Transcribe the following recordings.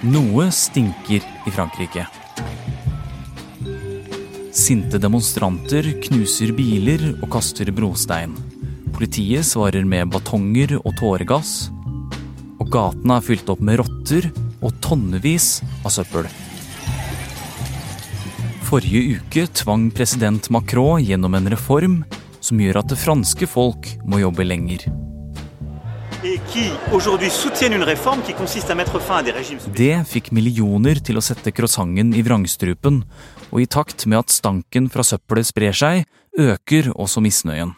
Noe stinker i Frankrike. Sinte demonstranter knuser biler og kaster brostein. Politiet svarer med batonger og tåregass. Og gatene er fylt opp med rotter og tonnevis av søppel. Forrige uke tvang president Macron gjennom en reform som gjør at det franske folk må jobbe lenger. Det fikk millioner til å sette croissanten i vrangstrupen, og i takt med at stanken fra søppelet sprer seg, øker også misnøyen.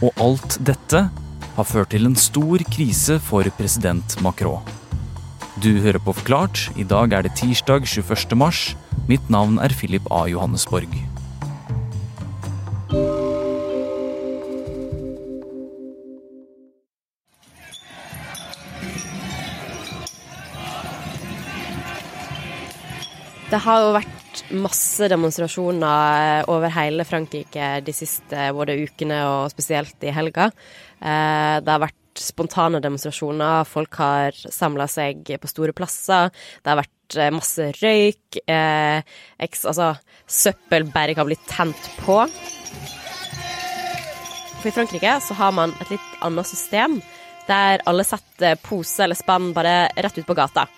Og alt dette har ført til en stor krise for president Macron. Du hører på Forklart. I dag er det tirsdag 21. mars. Mitt navn er Philip A. Johannesborg. Det har jo vært masse demonstrasjoner over hele Frankrike de siste både ukene og spesielt i helga. Eh, det har vært spontane demonstrasjoner, folk har samla seg på store plasser. Det har vært eh, masse røyk. Eh, altså, søppelberg har blitt tent på. For i Frankrike så har man et litt annet system, der alle setter pose eller spann bare rett ut på gata.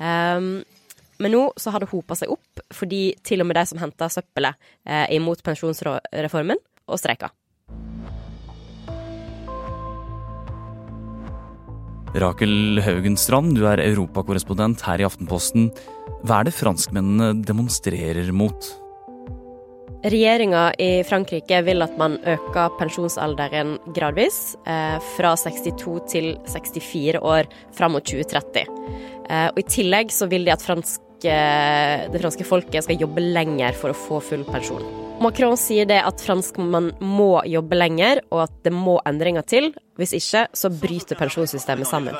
Um, men nå så har det hopa seg opp, fordi til og med de som henta søppelet, eh, er imot pensjonsreformen og streika. Rakel Haugenstrand, du er europakorrespondent her i Aftenposten. Hva er det franskmennene demonstrerer mot? Regjeringa i Frankrike vil at man øker pensjonsalderen gradvis, eh, fra 62 til 64 år fram mot 2030. Eh, og I tillegg så vil de at franske, det franske folket skal jobbe lenger for å få full pensjon. Macron sier det at franskmenn må jobbe lenger, og at det må endringer til. Hvis ikke så bryter pensjonssystemet sammen.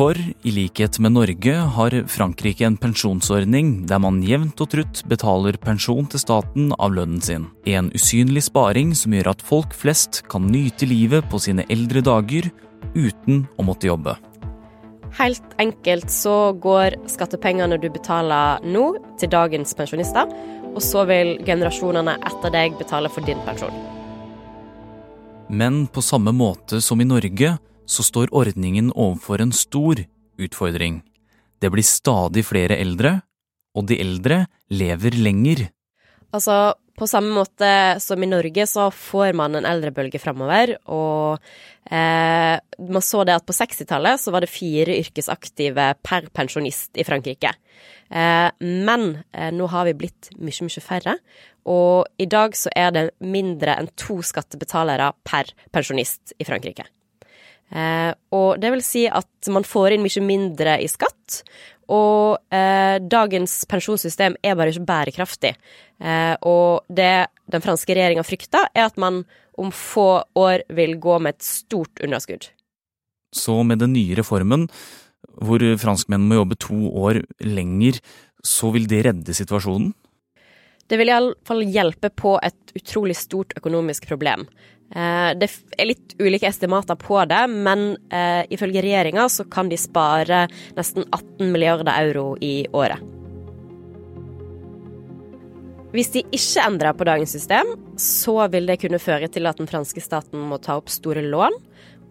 For i likhet med Norge har Frankrike en pensjonsordning der man jevnt og trutt betaler pensjon til staten av lønnen sin. En usynlig sparing som gjør at folk flest kan nyte livet på sine eldre dager uten å måtte jobbe. Helt enkelt så går skattepengene du betaler nå, til dagens pensjonister, og så vil generasjonene etter deg betale for din pensjon. Men på samme måte som i Norge så står ordningen overfor en stor utfordring. Det blir stadig flere eldre, og de eldre lever lenger. Altså, på samme måte som i Norge, så får man en eldrebølge framover. Og eh, man så det at på 60-tallet så var det fire yrkesaktive per pensjonist i Frankrike. Eh, men eh, nå har vi blitt mye, mye færre. Og i dag så er det mindre enn to skattebetalere per pensjonist i Frankrike. Eh, og det vil si at man får inn mye mindre i skatt, og eh, dagens pensjonssystem er bare ikke bærekraftig. Eh, og det den franske regjeringa frykter, er at man om få år vil gå med et stort underskudd. Så med den nye reformen, hvor franskmenn må jobbe to år lenger, så vil det redde situasjonen? Det vil iallfall hjelpe på et utrolig stort økonomisk problem. Eh, det er litt ulike estimater på det, men eh, ifølge regjeringa så kan de spare nesten 18 milliarder euro i året. Hvis de ikke endrer på dagens system, så vil det kunne føre til at den franske staten må ta opp store lån,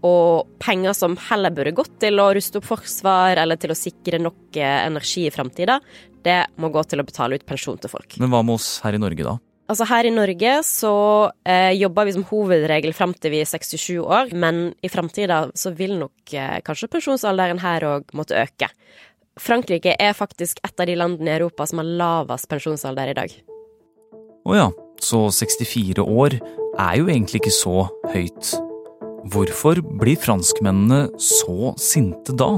og penger som heller burde gått til å ruste opp forsvar eller til å sikre nok eh, energi i framtida, det må gå til å betale ut pensjon til folk. Men hva med oss her i Norge, da? Altså Her i Norge så eh, jobber vi som hovedregel fram til vi er 67 år, men i framtida så vil nok eh, kanskje pensjonsalderen her òg måtte øke. Frankrike er faktisk et av de landene i Europa som har lavest pensjonsalder i dag. Å ja, så 64 år er jo egentlig ikke så høyt. Hvorfor blir franskmennene så sinte da?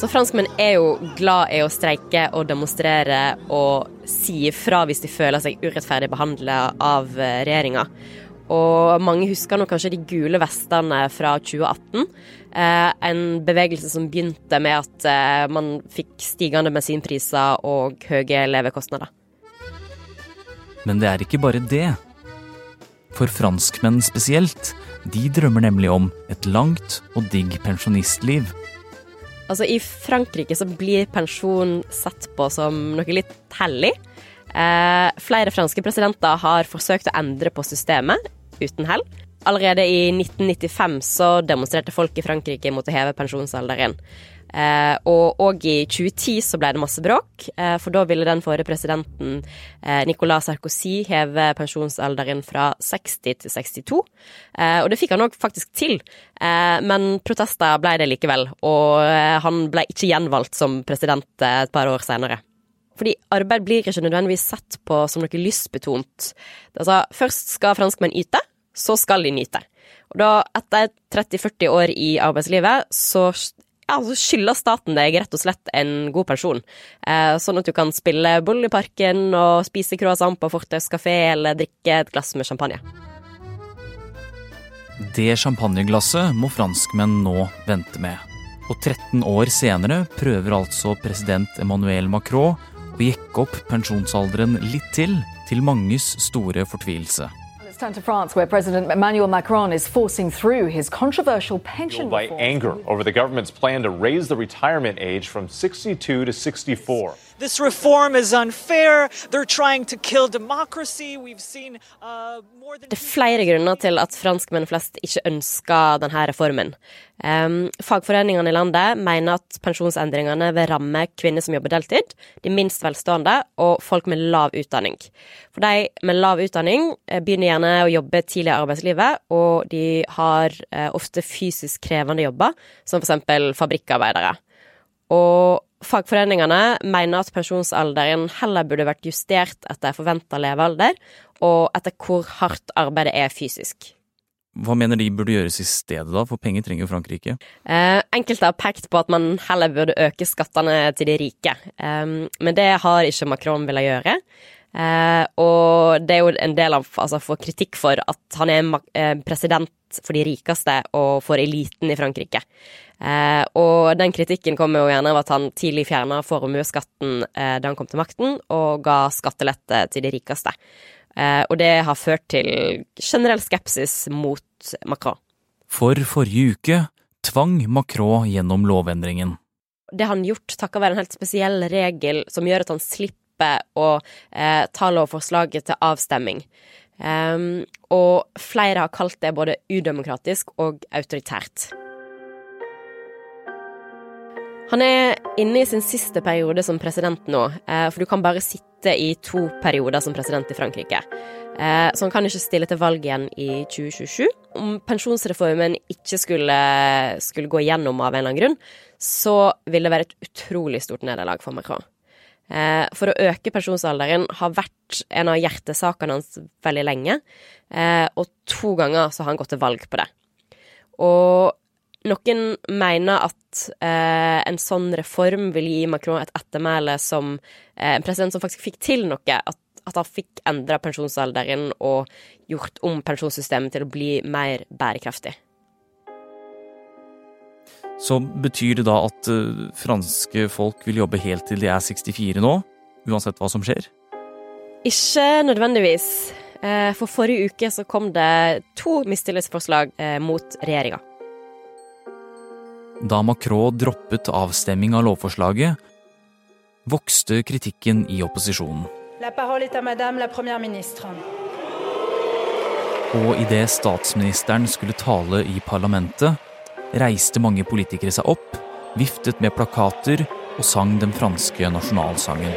Så franskmenn er jo glad i å streike og demonstrere og si ifra hvis de føler seg urettferdig behandla av eh, regjeringa. Og mange husker nå kanskje de gule vestene fra 2018. Eh, en bevegelse som begynte med at eh, man fikk stigende bensinpriser og høye levekostnader. Men det er ikke bare det. For franskmenn spesielt, de drømmer nemlig om et langt og digg pensjonistliv. Altså, I Frankrike så blir pensjon sett på som noe litt hellig. Eh, flere franske presidenter har forsøkt å endre på systemet, uten hell. Allerede i 1995 så demonstrerte folk i Frankrike mot å heve pensjonsalderen. Eh, og òg i 2010 så ble det masse bråk, eh, for da ville den forrige presidenten eh, Nicolas Sarkozy heve pensjonsalderen fra 60 til 62. Eh, og det fikk han òg faktisk til, eh, men protester ble det likevel. Og eh, han ble ikke gjenvalgt som president et par år senere. Fordi arbeid blir ikke nødvendigvis sett på som noe lystbetont. Altså, først skal franskmenn yte, så skal de nyte. Og da, etter 30-40 år i arbeidslivet, så ja, så skylder staten deg rett og slett en god pensjon. Eh, sånn at du kan spille boll i parken og spise croissant på Fortøys kafé eller drikke et glass med champagne. Det champagneglasset må franskmenn nå vente med. Og 13 år senere prøver altså president Emmanuel Macron å jekke opp pensjonsalderen litt til, til manges store fortvilelse turn to France, where President Emmanuel Macron is forcing through his controversial pension by anger over the government's plan to raise the retirement age from 62 to 64. This reform is unfair. They're trying to kill democracy. We've seen uh, more than Det er flere grunner til at franskmenn flest ikke ønsker denne reformen. Um, fagforeningene i landet mener at pensjonsendringene vil ramme kvinner som jobber deltid, de minst velstående og folk med lav utdanning. For de med lav utdanning eh, begynner gjerne å jobbe tidlig i arbeidslivet, og de har uh, ofte fysisk krevende jobber, som f.eks. fabrikkarbeidere. Og Fagforeningene mener at pensjonsalderen heller burde vært justert etter forventa levealder, og etter hvor hardt arbeidet er fysisk. Hva mener de burde gjøres i stedet, da? For penger trenger jo Frankrike. Eh, enkelte har pekt på at man heller burde øke skattene til de rike. Eh, men det har ikke Macron villet gjøre. Eh, og det er jo en del av altså får kritikk for at han er eh, president for de rikeste og for eliten i Frankrike. Eh, og den kritikken kommer jo gjerne av at han tidlig fjerna formuesskatten eh, da han kom til makten, og ga skattelette til de rikeste. Eh, og det har ført til generell skepsis mot Macron. For forrige uke tvang Macron gjennom lovendringen. Det har han gjort takket være en helt spesiell regel som gjør at han slipper å eh, ta lovforslaget til avstemming. Um, og flere har kalt det både udemokratisk og autoritært. Han er inne i sin siste periode som president nå, eh, for du kan bare sitte i to perioder som president i Frankrike. Eh, så han kan ikke stille til valg igjen i 2027. Om pensjonsreformen ikke skulle, skulle gå igjennom av en eller annen grunn, så vil det være et utrolig stort nederlag for Macron. Eh, for å øke pensjonsalderen har vært en av hjertesakene hans veldig lenge. Eh, og to ganger så har han gått til valg på det. Og noen mener at eh, en sånn reform vil gi Macron et ettermæle som en president som faktisk fikk til noe. At, at han fikk endra pensjonsalderen og gjort om pensjonssystemet til å bli mer bærekraftig. Så betyr det da at uh, franske folk vil jobbe helt til de er 64 nå, uansett hva som skjer? Ikke nødvendigvis. Uh, for forrige uke så kom det to mistillitsforslag uh, mot regjeringa. Da Macron droppet avstemming av lovforslaget, vokste kritikken i opposisjonen. La parole est madame la première ministre. Og idet statsministeren skulle tale i parlamentet, reiste mange politikere seg opp, viftet med plakater og sang den franske nasjonalsangen.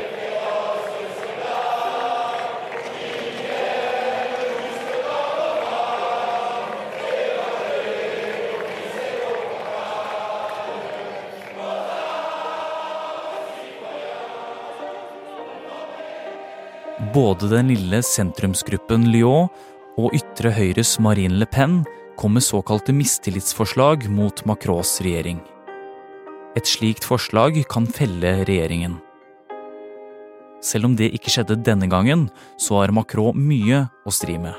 Både den lille sentrumsgruppen Lyon og ytre høyres Marine Le Pen kom med såkalte mistillitsforslag mot Macrons regjering. Et slikt forslag kan felle regjeringen. Selv om det ikke skjedde denne gangen, så har Macron mye å stri med.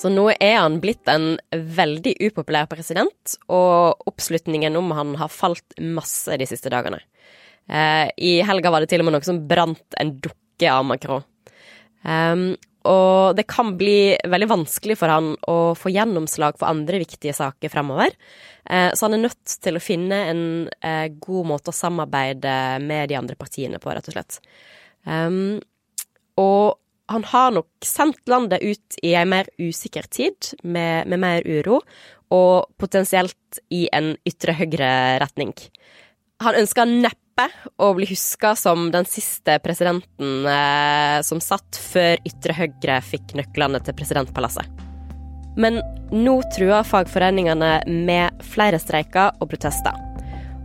Så nå er han blitt en veldig upopulær president, og oppslutningen om han har falt masse de siste dagene. Eh, I helga var det til og med noe som brant en dukke av Macron. Og det kan bli veldig vanskelig for han å få gjennomslag for andre viktige saker fremover. Eh, så han er nødt til å finne en eh, god måte å samarbeide med de andre partiene på, rett og slett. Um, og han har nok sendt landet ut i ei mer usikker tid, med, med mer uro, og potensielt i en ytre høyre-retning. Han ønsker neppe å bli huska som den siste presidenten eh, som satt før ytre høyre fikk nøklene til presidentpalasset. Men nå truer fagforeningene med flere streiker og protester.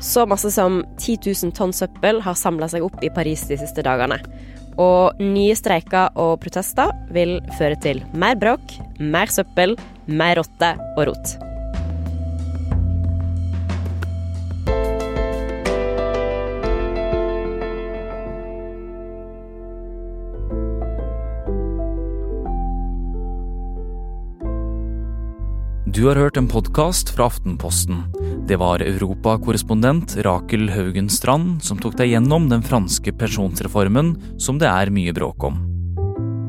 Så masse som 10 000 tonn søppel har samla seg opp i Paris de siste dagene. Og nye streiker og protester vil føre til mer bråk, mer søppel, mer rotte og rot. Du har hørt en podkast fra Aftenposten. Det var europakorrespondent Rakel Haugen Strand som tok deg gjennom den franske pensjonsreformen som det er mye bråk om.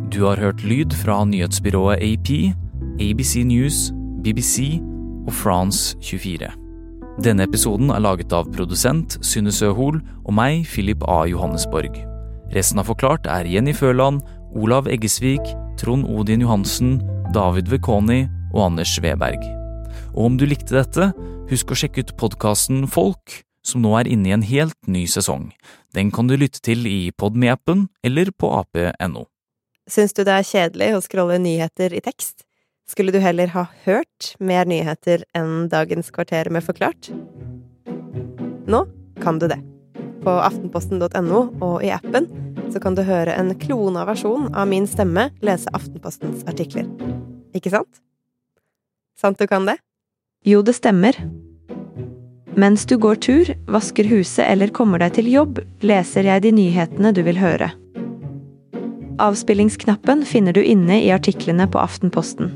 Du har hørt lyd fra nyhetsbyrået AP, ABC News, BBC og France 24. Denne episoden er laget av produsent Synne Søhol og meg, Philip A. Johannesborg. Resten av Forklart er Jenny Føland, Olav Eggesvik, Trond Odin Johansen, David Vekoni og Anders Sveberg. Og om du likte dette, husk å sjekke ut podkasten Folk, som nå er inne i en helt ny sesong. Den kan du lytte til i Podme-appen eller på ap.no. Syns du det er kjedelig å scrolle nyheter i tekst? Skulle du heller ha hørt mer nyheter enn dagens kvarter med Forklart? Nå kan du det. På aftenposten.no og i appen så kan du høre en klona versjon av min stemme lese Aftenpostens artikler. Ikke sant? Sant du kan det? Jo, det stemmer. Mens du går tur, vasker huset eller kommer deg til jobb, leser jeg de nyhetene du vil høre. Avspillingsknappen finner du inne i artiklene på Aftenposten.